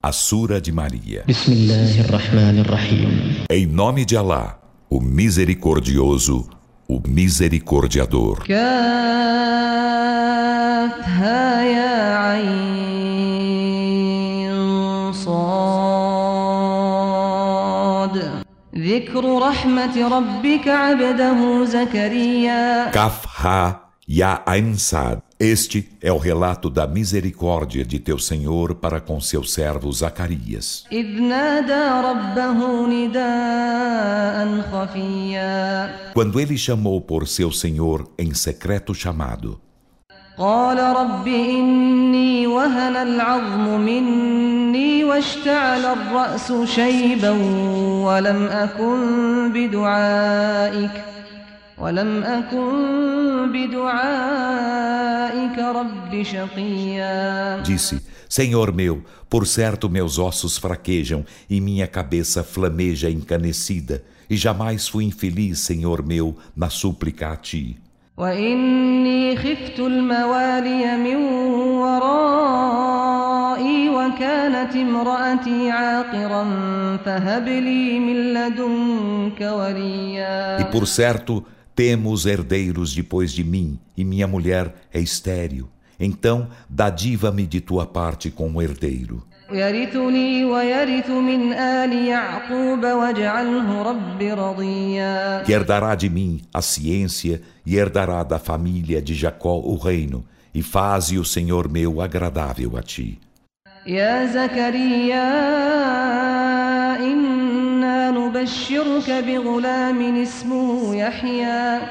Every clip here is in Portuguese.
A Sura de Maria. Em nome de Alá, o Misericordioso, o Misericordiador. Kaf Ha Ya Ain Sad Este é o relato da misericórdia de teu Senhor para com seu servo Zacarias. إذ نادى ربه نداء خفيا Quando ele chamou por seu Senhor em secreto chamado, قال رب إني وهن العظم مني واشتعل الرأس شيبا ولم أكن بدعائك ولم أكن بدعائك رب شقيا disse: Senhor meu, por certo meus ossos fraquejam e minha cabeça flameja encanecida, e jamais fui infeliz, Senhor meu, na súplica a ti. وإني خفت الموالي من ورائي وكانت امرأتي عاقرا فهب لي من لدنك وليا E por certo temos herdeiros depois de mim, e minha mulher é estéril. Então, dadiva-me de tua parte com o herdeiro. Que herdará de mim a ciência e herdará da família de Jacó o reino, e faze o Senhor meu agradável a ti. Ya Zacarias, إنا نبشرك بغلام اسمه يحيى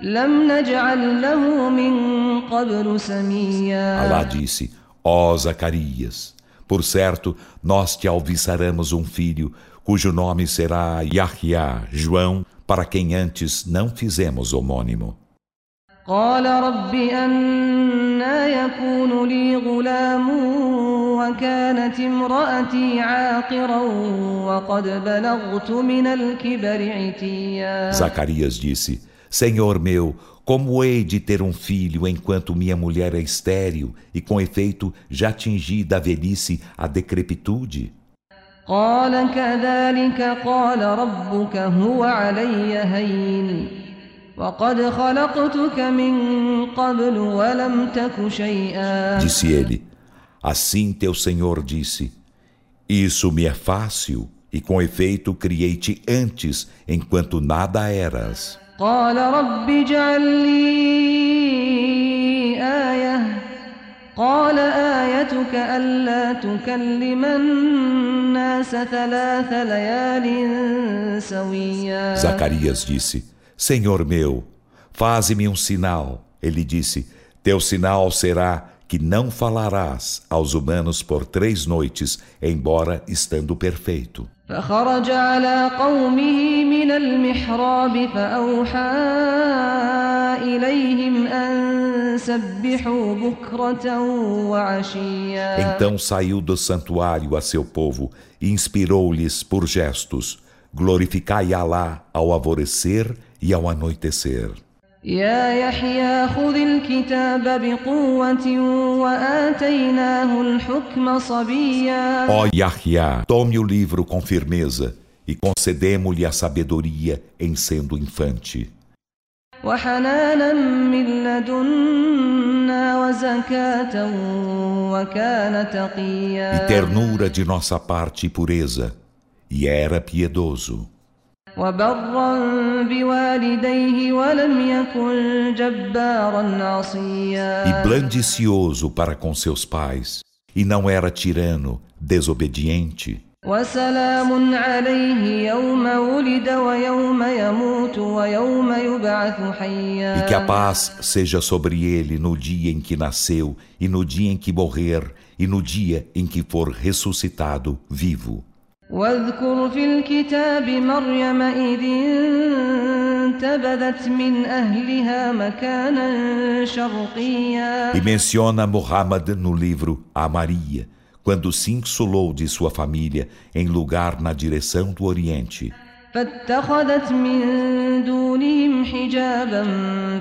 لم نجعل له من قبل سميا Alá disse: Ó Zacarias, por certo, nós te alviçaremos um filho, cujo nome será Yahya, João, para quem antes não fizemos homônimo. قال رب أنا يكون لي غلام وكانت امرأتي عاقرا وقد بلغت من الكبر عتيا Zacarias disse: Senhor meu, como hei de ter um filho enquanto minha mulher é estéril e, com efeito, já atingi da velhice a decrepitude? قال كذلك قال ربك هو علي هين Disse ele: Assim teu Senhor disse: Isso me é fácil, e com efeito criei-te antes, enquanto nada eras. قال رب اجعل لي آية قال آيتك ألا تكلم الناس ثلاث ليال سويا Zacarias disse: Senhor meu, faze-me um sinal. Ele disse: Teu sinal será que não falarás aos humanos por três noites, embora estando perfeito. فخرج على قومه من المحراب فأوحى إليهم أن سبحوا بكرة وعشيا Então saiu do santuário a seu povo e inspirou-lhes por gestos: Glorificai Alá ao alvorecer e ao anoitecer. يا يحيى خذ الكتاب بقوة وآتيناه الحكم صبيا Ó Yahya, tome o livro com firmeza e concedemos-lhe a sabedoria em sendo infante. وحنانا من لدنا وزكاة وكان E تقيا ternura de nossa parte e pureza, e era piedoso. وبرا بوالديه ولم يكن جبارا عصيا E blandicioso para com seus pais, e não era tirano, desobediente. وسلام عليه يوم ولد ويوم يموت ويوم يبعث E حيا que a paz seja sobre ele no dia em que nasceu, e no dia em que morrer, e no dia em que for ressuscitado vivo. واذكر في الكتاب مريم إذ انتبذت من أهلها مكانا شرقيا E menciona Muhammad no livro A Maria, quando se insulou de sua família em lugar na direção do Oriente. فاتخذت من دونهم حجابا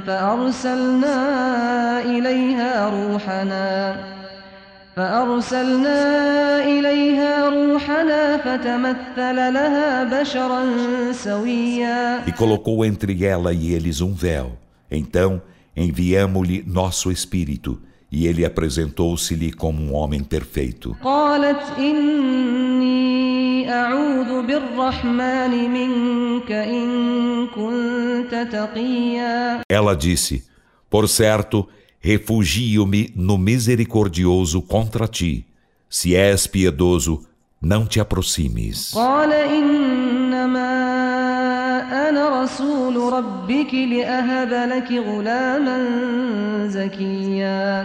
فأرسلنا إليها روحنا فأرسلنا إليها روحنا فتمثل لها بشرا سويا E colocou entre ela e eles um véu. Então enviamo-lhe nosso espírito, e ele apresentou-se-lhe como um homem perfeito. قالت إني أعوذ بالرحمن منك إن كنت تقيا Ela disse: Por certo, refugio-me no misericordioso contra ti. Se és piedoso, não te aproximes.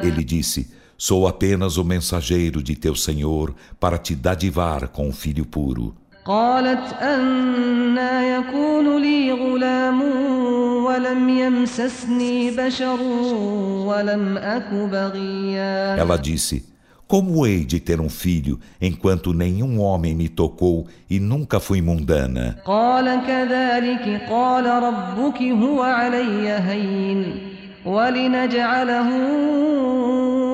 Ele disse: Sou apenas o mensageiro de teu Senhor para te dadivar com um filho puro. قالت أنا يكون لي غلام ولم يمسسني بشر ولم أك بغيا. Ela disse: Como hei de ter um filho enquanto nenhum homem me tocou e nunca fui mundana? قال كذلك قال ربك هو علي هين. ولنجعله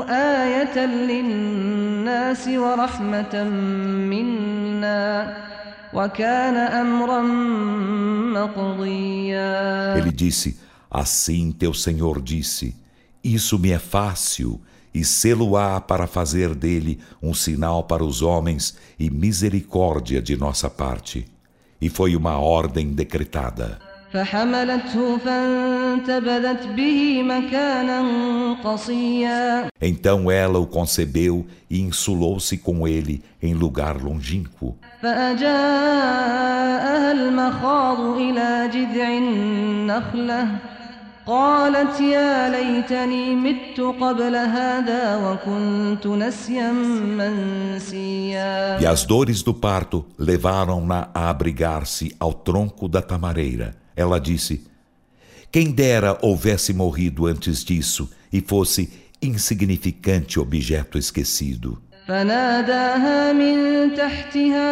آية للناس ورحمة منا. Ele disse: Assim teu Senhor disse: Isso me é fácil, e sê-lo-á para fazer dele um sinal para os homens e misericórdia de nossa parte. E foi uma ordem decretada. فحملته فانتبذت به مكانا قصيا Então ela o concebeu e insulou-se com ele em lugar longínquo. فأجاءها المخاض إلى جذع النخلة قالت يا ليتني مت قبل هذا وكنت نسيا منسيا E as dores do parto levaram-na a abrigar-se ao tronco da tamareira. Ela disse: Quem dera houvesse morrido antes disso e fosse insignificante objeto esquecido. فناداها من تحتها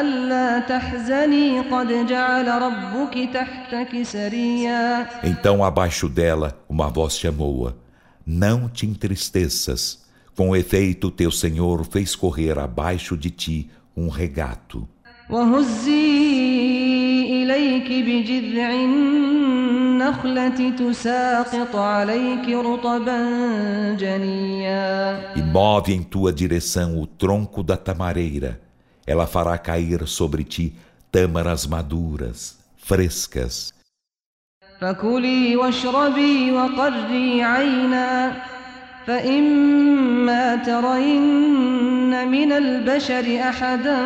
ألا تحزني قد جعل ربك تحتك سريا Então, abaixo dela, uma voz chamou-a: Não te entristeças. Com efeito, teu Senhor fez correr abaixo de ti um regato. وهزي إليك بجذع النخلة تساقط عليك رطبا جنيا E move em tua direção o tronco da tamareira. Ela fará cair sobre ti tâmaras maduras, frescas. فكلي واشربي وقري عينا فإما ترين من البشر أحدا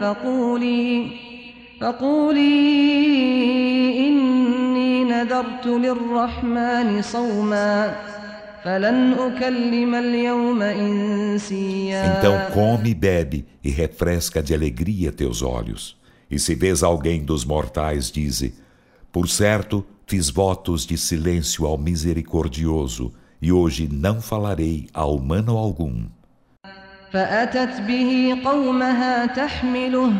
فقولي فقولي إني نذرت للرحمن صوما فلن أكلم اليوم إنسيا Então come e bebe e refresca de alegria teus olhos. E se vês alguém dos mortais, dize: Por certo, fiz votos de silêncio ao misericordioso, e hoje não falarei a humano algum. فأتت به قومها تحمله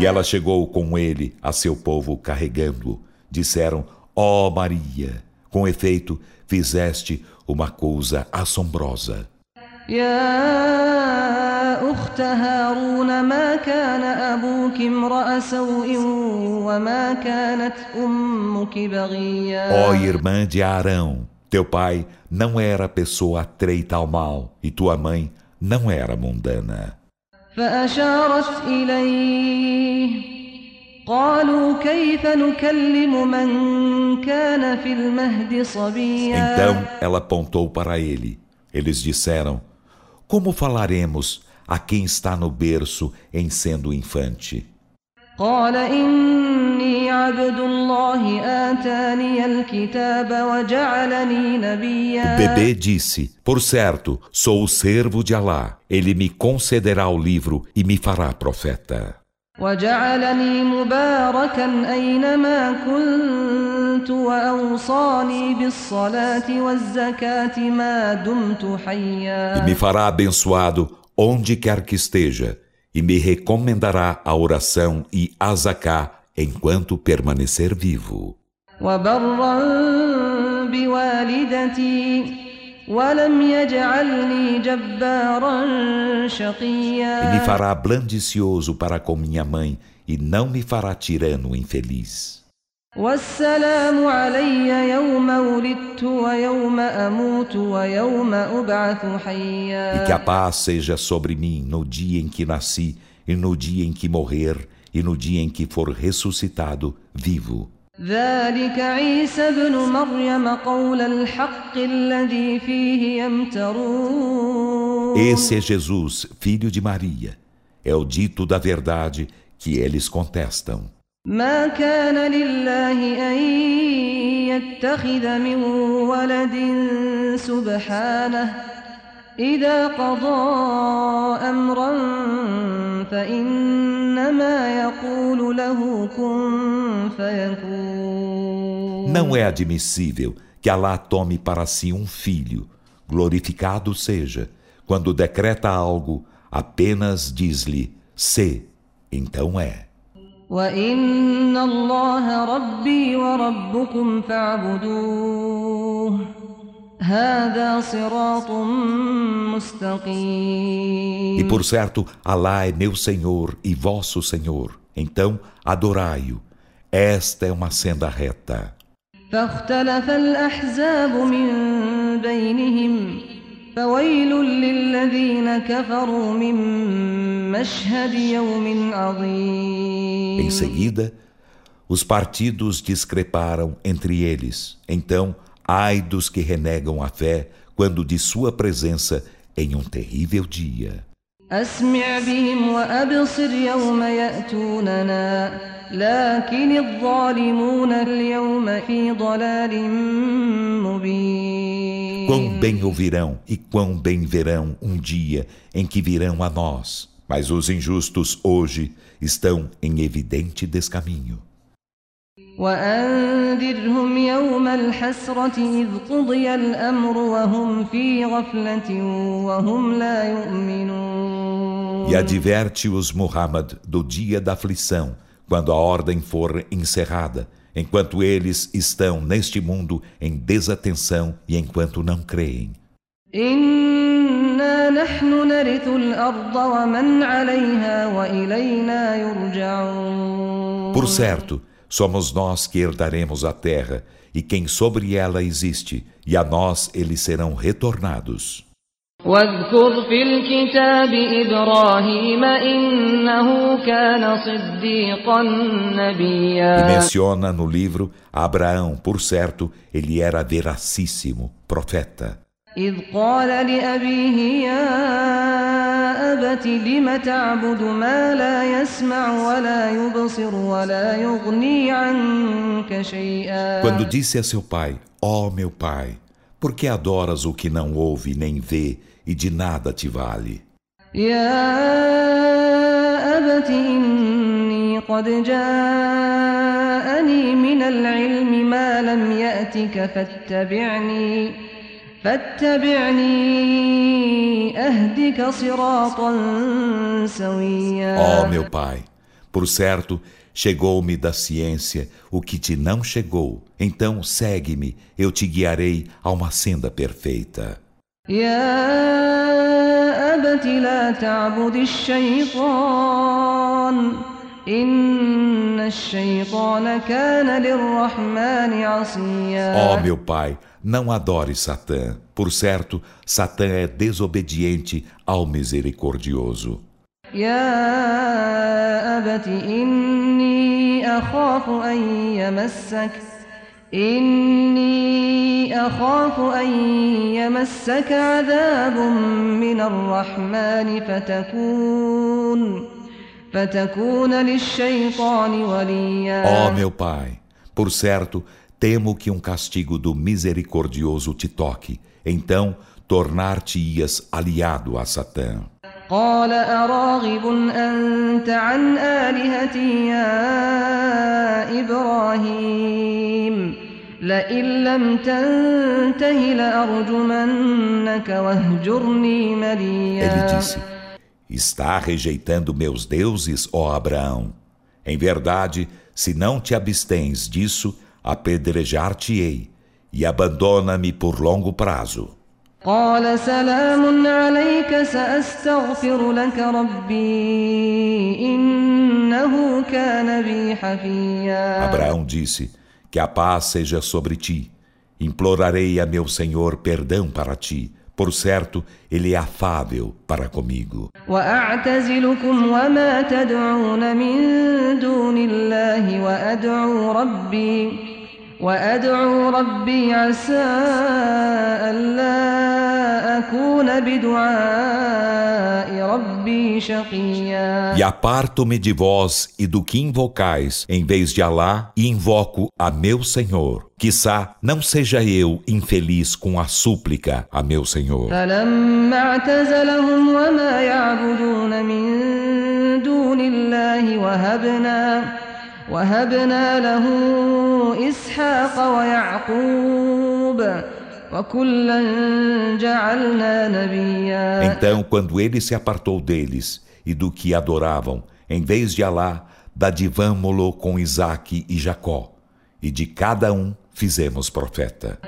E ela chegou com ele a seu povo carregando-o. Disseram: Ó oh Maria, com efeito, fizeste uma coisa assombrosa. يا أخت هارون ما كان أبوك امرأ سوء وما كانت أمك بغيا Ó irmã de Arão, teu pai não era pessoa atreita ao mal, e tua mãe não era mundana. فأشارت إليه قالوا كيف نكلم من كان في المهد صبيا Então ela apontou para ele. Eles disseram: Como falaremos a quem está no berço em sendo infante? قال إني عبد الله آتاني الكتاب وجعلني O نبيا bebê disse: Por certo, sou o servo de Alá. Ele me concederá o livro e me fará profeta. وجعلني مباركا أينما كنت وأوصاني بالصلاة والزكاة ما دمت E حيا me fará abençoado onde quer que esteja, e me recomendará a oração e a zaká enquanto permanecer vivo. E me fará blandicioso para com minha mãe e não me fará tirano infeliz. والسلام علي يوم ولدت ويوم أموت ويوم أبعث E que a حيا paz seja sobre mim no dia em que nasci, e no dia em que morrer, e no dia em que for ressuscitado vivo. ذلك عيسى ابن مريم قول الحق الذي فيه يمترون Esse é Jesus, filho de Maria. É o dito da verdade que eles contestam. ما كان لله أن يتخذ من ولد سبحانه إذا قضى أمرا فإنما يقول له كن فيكون Não é admissível que Alá tome para si um filho, glorificado seja, quando decreta algo, apenas diz-lhe, se, então é. وإن الله ربي وربكم فاعبدوه هذا صراط مستقيم E por certo, Alá é meu Senhor e vosso Senhor. Então, adorai-o. Esta é uma senda reta. فاختلف الأحزاب من بينهم فويل للذين كفروا من مشهد يوم عظيم Em seguida, os partidos discreparam entre eles. Então, ai dos que renegam a fé quando de sua presença em um terrível dia. أسمع بهم وأبصر يوم يأتوننا لكن الظالمون اليوم في ضلال مبين Quão bem ouvirão e quão bem verão um dia em que virão a nós. Mas os injustos hoje estão em evidente descaminho. وأنذرهم يوم الحسرة إذ قضي الأمر وهم في غفلة وهم لا يؤمنون E adverte-os, Muhammad, do dia da aflição, quando a ordem for encerrada, enquanto eles estão neste mundo em desatenção e enquanto não creem. Por certo, somos nós que herdaremos a terra e quem sobre ela existe, e a nós eles serão retornados. واذكر في الكتاب إبراهيم إنه كان صديقا E نبيا menciona no livro Abraão, por certo, ele era veracíssimo, profeta. إذ قال لأبيه يا أبت لم تعبد ما لا يسمع ولا يبصر ولا يغني عنك شيئا Quando disse a seu pai: Ó meu pai, por que adoras o que não ouve nem vê e de nada te vale? يا أبت إني قد جاءني من العلم ما لم يأتك فاتبعني فاتبعني أهدك صراطا سويا Ó meu pai, por certo, chegou-me da ciência o que te não chegou. Então segue-me, eu te guiarei a uma senda perfeita. يا أبت لا تعبد الشيطان إن الشيطان كان للرحمن عصيا Ó meu pai, não adore Satã. Por certo, Satã é desobediente ao misericordioso. يا أبت إني أخاف أن يمسك إني أخاف أن يمسك عذاب من الرحمن فتكون فتكون للشيطان وليا Ó meu pai, por certo, temo que um castigo do misericordioso te toque. Então, tornar-te-ias aliado a Satã. قال أراغب أنت عن آلهتي يا إبراهيم لئن لم تنته لأرجمنك واهجرني Ele مليا disse: Está rejeitando meus deuses, ó Abraão. Em verdade, se não te abstens disso, apedrejar-te-ei e abandona-me por longo prazo. قال سلام عليك سأستغفر لك ربي إنه كان بي حفيا Abraão disse: Que a paz seja sobre ti. Implorarei a meu Senhor perdão para ti. Por certo, ele é afável para comigo. وأعتزلكم وما تدعون من دون الله وأدعو ربي وأدعو ربي عسى ألا أكون بدعاء ربي شقيا E aparto-me de vós e do que invocais, em vez de Alá, e invoco a meu Senhor. Quissá não seja eu infeliz com a súplica a meu Senhor. فلما اعتزلهم وما يعبدون من دون الله وهبنا وهبنا له إسحاق ويعقوب وكلا جعلنا نبيا Então, quando ele se apartou deles e do que adoravam, em vez de Alá, dadivamo-lo com Isaque e Jacó, e de cada um fizemos profeta.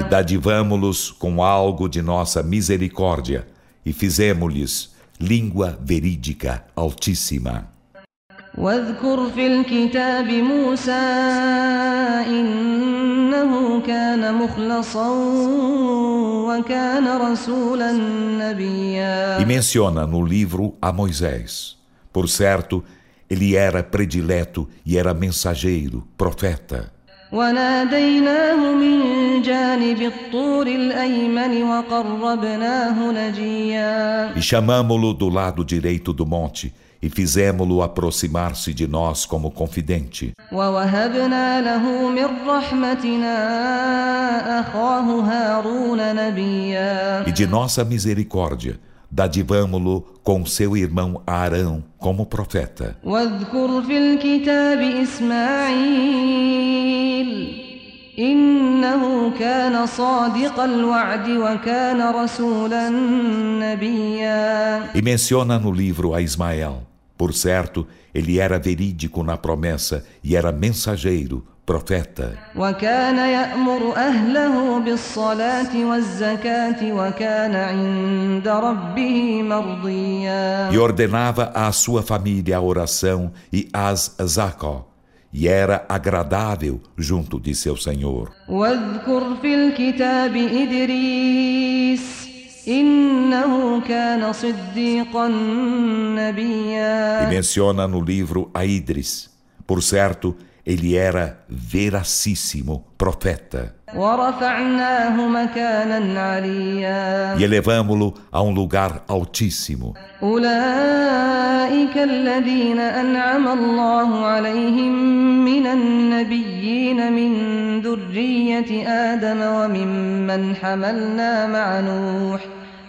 E dadivamo-los com algo de nossa misericórdia e fizemos-lhes língua verídica altíssima. واذكر في الكتاب موسى إنه كان مخلصا وكان رسولا نبيا E menciona no livro a Moisés. Por certo, ele era predileto e era mensageiro, profeta. وناديناه من جانب الطور الأيمن وقربناه نجيا E chamamo-lo do lado direito do monte, e fizemo-lo aproximar-se de nós como confidente. ووهبنا له من رحمتنا أخاه هارون نبيا E de nossa misericórdia, dadivamo-lo com seu irmão Arão como profeta. واذكر في الكتاب إسماعيل إنه كان صادق الوعد وكان رسولا نبيا E menciona no livro a Ismael. Por certo, ele era verídico na promessa e era mensageiro, profeta. وكان يأمر أهله بالصلاة والزكاة وكان عند ربه مرضيا E ordenava à sua família a oração e as zakó, e era agradável junto de seu Senhor. واذكر في الكتاب إدريس إنه كان صديقا E نبيا menciona no livro a Idris. Por certo, ele era veracíssimo profeta. ورفعناه مكانا عليا E elevamo-lo a um lugar altíssimo. أولئك الذين أنعم الله عليهم من النبيين من ذرية آدم وممن حملنا مع نوح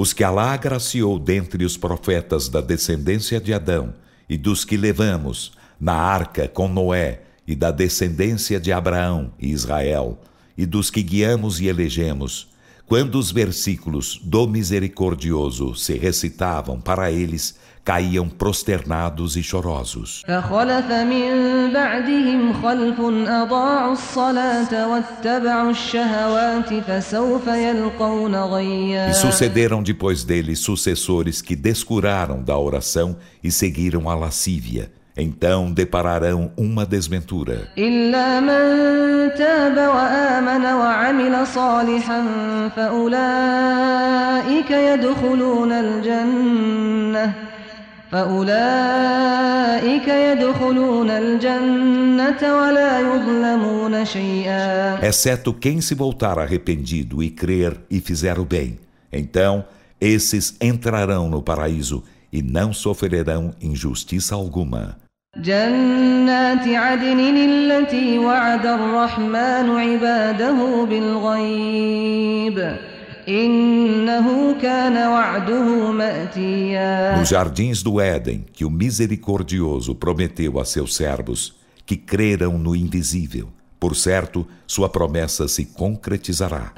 Os que Alá agraciou dentre os profetas da descendência de Adão e dos que levamos na arca com Noé e da descendência de Abraão e Israel e dos que guiamos e elegemos, quando os versículos do misericordioso se recitavam para eles, caíam prosternados e chorosos. E sucederam depois deles sucessores que descuraram da oração e seguiram a lascívia. Então depararão uma desventura. Exceto quem se voltar arrependido e crer e fizer o bem. Então Esses entrarão no paraíso e não sofrerão injustiça alguma. جنات عدن التي وعد الرحمن عباده بالغيب nos jardins do Éden, que o misericordioso prometeu a seus servos, que creram no invisível. Por certo, sua promessa se concretizará.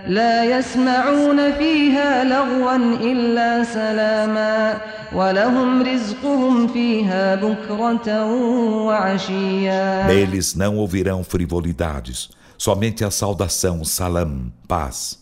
Neles não ouvirão frivolidades, somente a saudação salam, paz.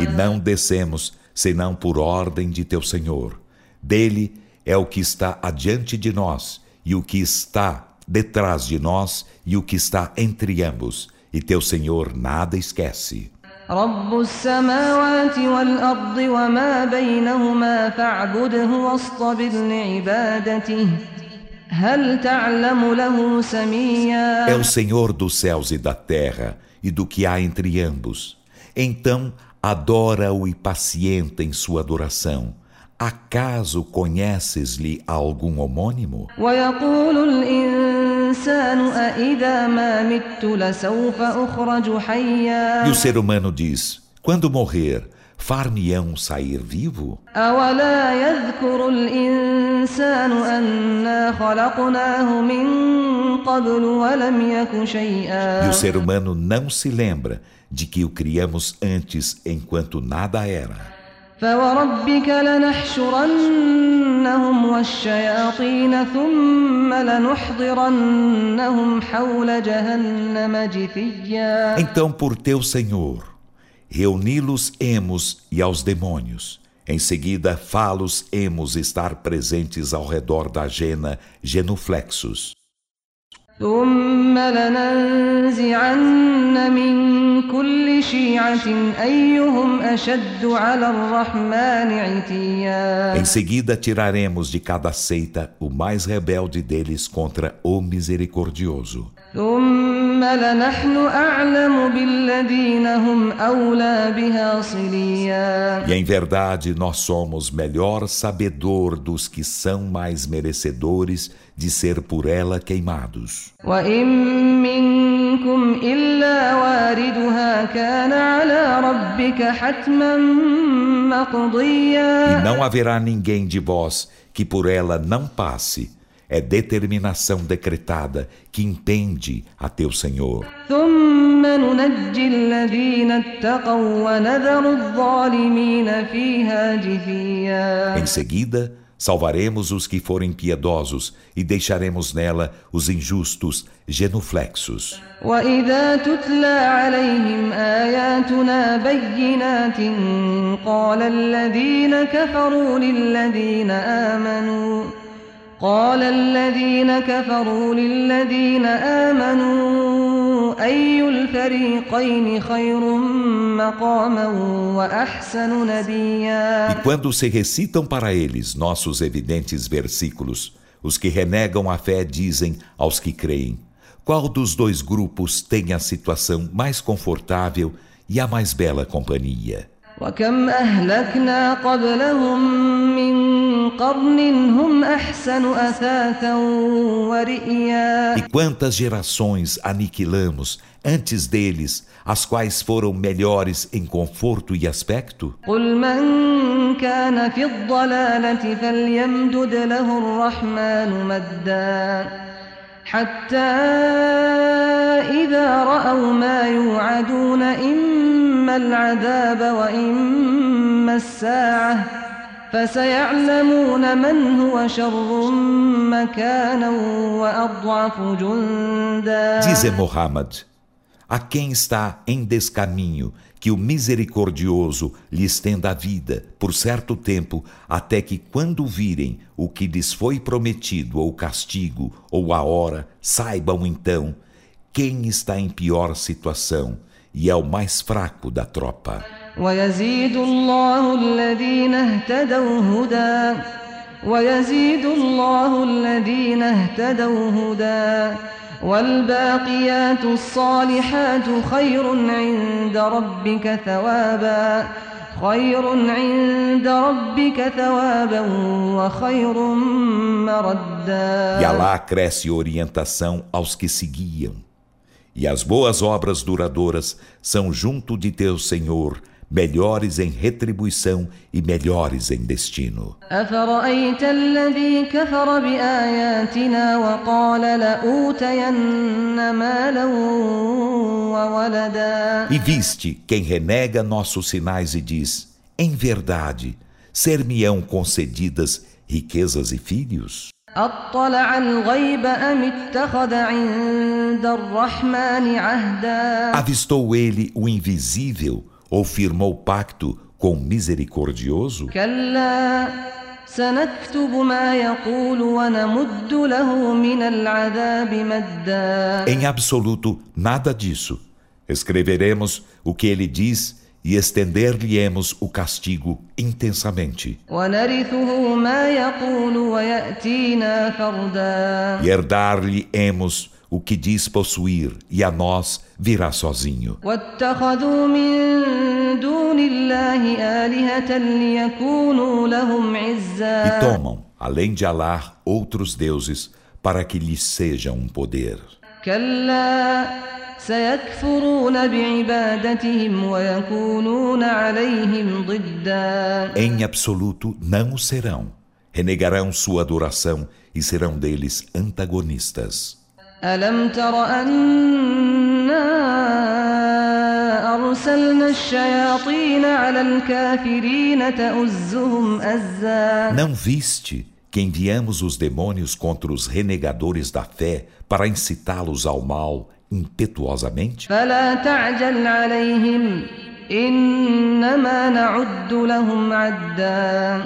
E não descemos senão por ordem de teu Senhor. Dele é o que está adiante de nós, e o que está detrás de nós, e o que está entre ambos. E teu Senhor nada esquece. رب السماوات والأرض وما بينهما فاعبده واصطبر لعبادته هل تعلم له سميا É o Senhor dos céus e da terra, e do que há entre ambos. Então, adora-o e pacienta em sua adoração. Acaso conheces-lhe algum homônimo? E o ser humano diz: Quando morrer, far-me-ão sair vivo? أولا يذكر الإنسان أنا خلقناه من قبل ولم يك شيئا E o ser humano não se lembra de que o criamos antes enquanto nada era. فوربك لنحشرنهم والشياطين ثم لنحضرنهم حول جهنم جثيا Então, por teu Senhor, reuni-los-emos e aos demônios. Em seguida, falos-emos estar presentes ao redor da jena, genuflexos. Em seguida, tiraremos de cada seita o mais rebelde deles contra o misericordioso. ثم لنحن أعلم بالذين هم أولى بها صليا E em verdade, nós somos melhor sabedor dos que são mais merecedores de ser por ela queimados. وإن منكم إلا واردها كان على ربك حتما E مقضيا não haverá ninguém de vós que por ela não passe. É determinação decretada que impende a teu Senhor. ثم ننجي الذين اتقوا ونذر الظالمين فيها جثيا Em seguida, salvaremos os que forem piedosos e deixaremos nela os injustos genuflexos. وإذا تتلى عليهم آياتنا بينات قال الذين كفروا للذين آمنوا قال الذين كفروا للذين آمنوا أي الفريقين خير مقاما وأحسن نديا E quando se recitam para eles nossos evidentes versículos, os que renegam a fé dizem aos que creem: Qual dos dois grupos tem a situação mais confortável e a mais bela companhia? وكم أهلكنا قبلهم من قرن هم أحسن أثاثا ورئيا E quantas gerações aniquilamos antes deles, as quais foram melhores em conforto e aspecto? قل من كان في الضلالة فليمدد له الرحمن مدا حتى إذا رأوا ما يوعدون إما العذاب وإما الساعة فسيعلمون من هو شر مكانا وأضعف جندا Dize Muhammad: A quem está em descaminho, que o misericordioso lhe estenda a vida por certo tempo, até que, quando virem o que lhes foi prometido, ou castigo, ou a hora, saibam então quem está em pior situação e é o mais fraco da tropa. ويزيد الله الذين اهتدوا هدى ويزيد الله الذين اهتدوا هدى والباقيات الصالحات خير عند ربك ثوابا خير عند ربك ثوابا وخير مردا E Allah acresce orientação aos que seguiam. E as boas obras duradouras são junto de teu Senhor, melhores em retribuição e melhores em destino. E viste quem renega nossos sinais e diz: Em verdade, ser-me-ão concedidas riquezas e filhos? أطلع الغيب أم اتخذ عند الرحمن عهدا Avistou ele o invisível ou firmou pacto com o misericordioso? كلا سنكتب ما يقول ونمد له من العذاب مدا Em absoluto, nada disso. Escreveremos o que ele diz e estender-lhe-emos o castigo intensamente. E herdar-lhe-emos o que diz possuir, e a nós virá sozinho. E tomam, além de Allah, outros deuses para que lhes seja um poder. Em absoluto não o serão. Renegarão sua adoração e serão deles antagonistas. ألم تر أنا أرسلنا الشياطين على الكافرين تؤزهم أزا Não viste que enviamos os demônios contra os renegadores da fé para incitá-los ao mal impetuosamente?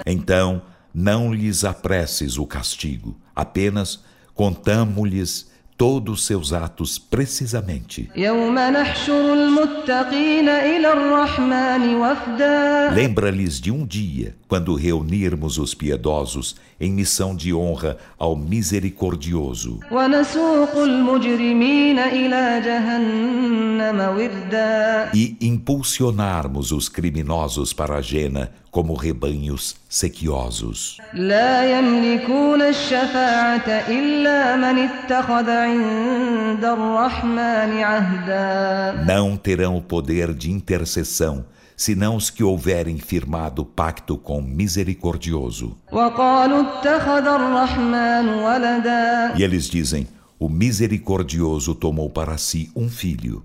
Então, não lhes apresses o castigo, apenas contamos-lhes todos os seus atos precisamente. Lembra-lhes de um dia, quando reunirmos os piedosos em missão de honra ao misericordioso. E impulsionarmos os criminosos para a Jena como rebanhos sequiosos. Não terão o poder de intercessão senão os que houverem firmado pacto com o misericordioso. E eles dizem: o misericordioso tomou para si um filho.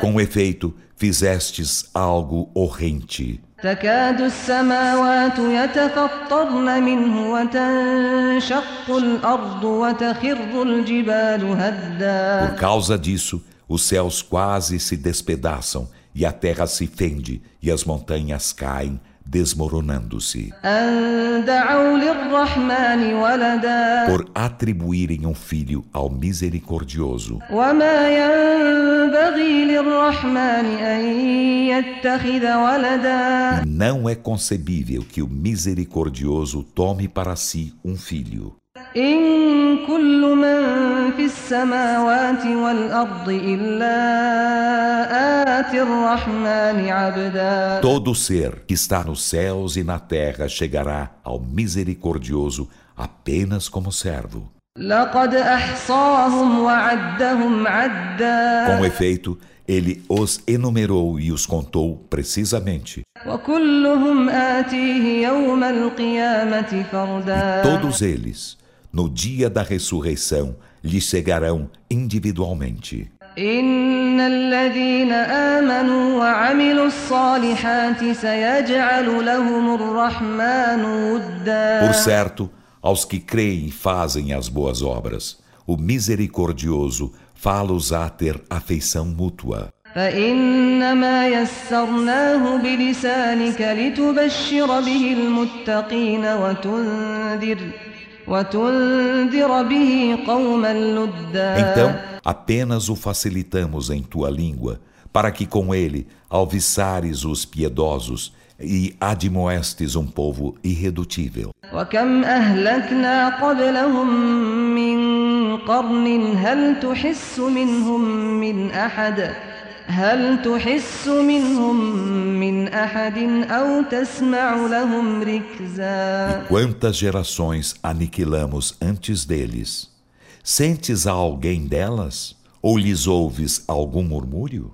Com efeito, fizestes algo horrente. تكاد السماوات يتفطرن منه وتنشق الأرض وتخر الجبال هدا Por causa disso, os céus quase se despedaçam, e a terra se fende, e as montanhas caem, desmoronando-se. أن دعوا للرحمن ولدا Por atribuírem um filho ao misericordioso. وما Não é concebível que o misericordioso tome para si um filho. Todo ser que está nos céus e na terra chegará ao misericordioso apenas como servo. Com efeito, ele os enumerou e os contou precisamente. E todos eles, no dia da ressurreição, lhe chegarão individualmente. Por certo, aos que creem e fazem as boas obras. O misericordioso fala os a ter afeição mútua. Então, apenas o facilitamos em tua língua, para que com ele alviçares os piedosos e admoestes um povo irredutível. E quantas gerações aniquilamos antes deles? Sentes a alguém delas? Ou lhes ouves algum murmúrio?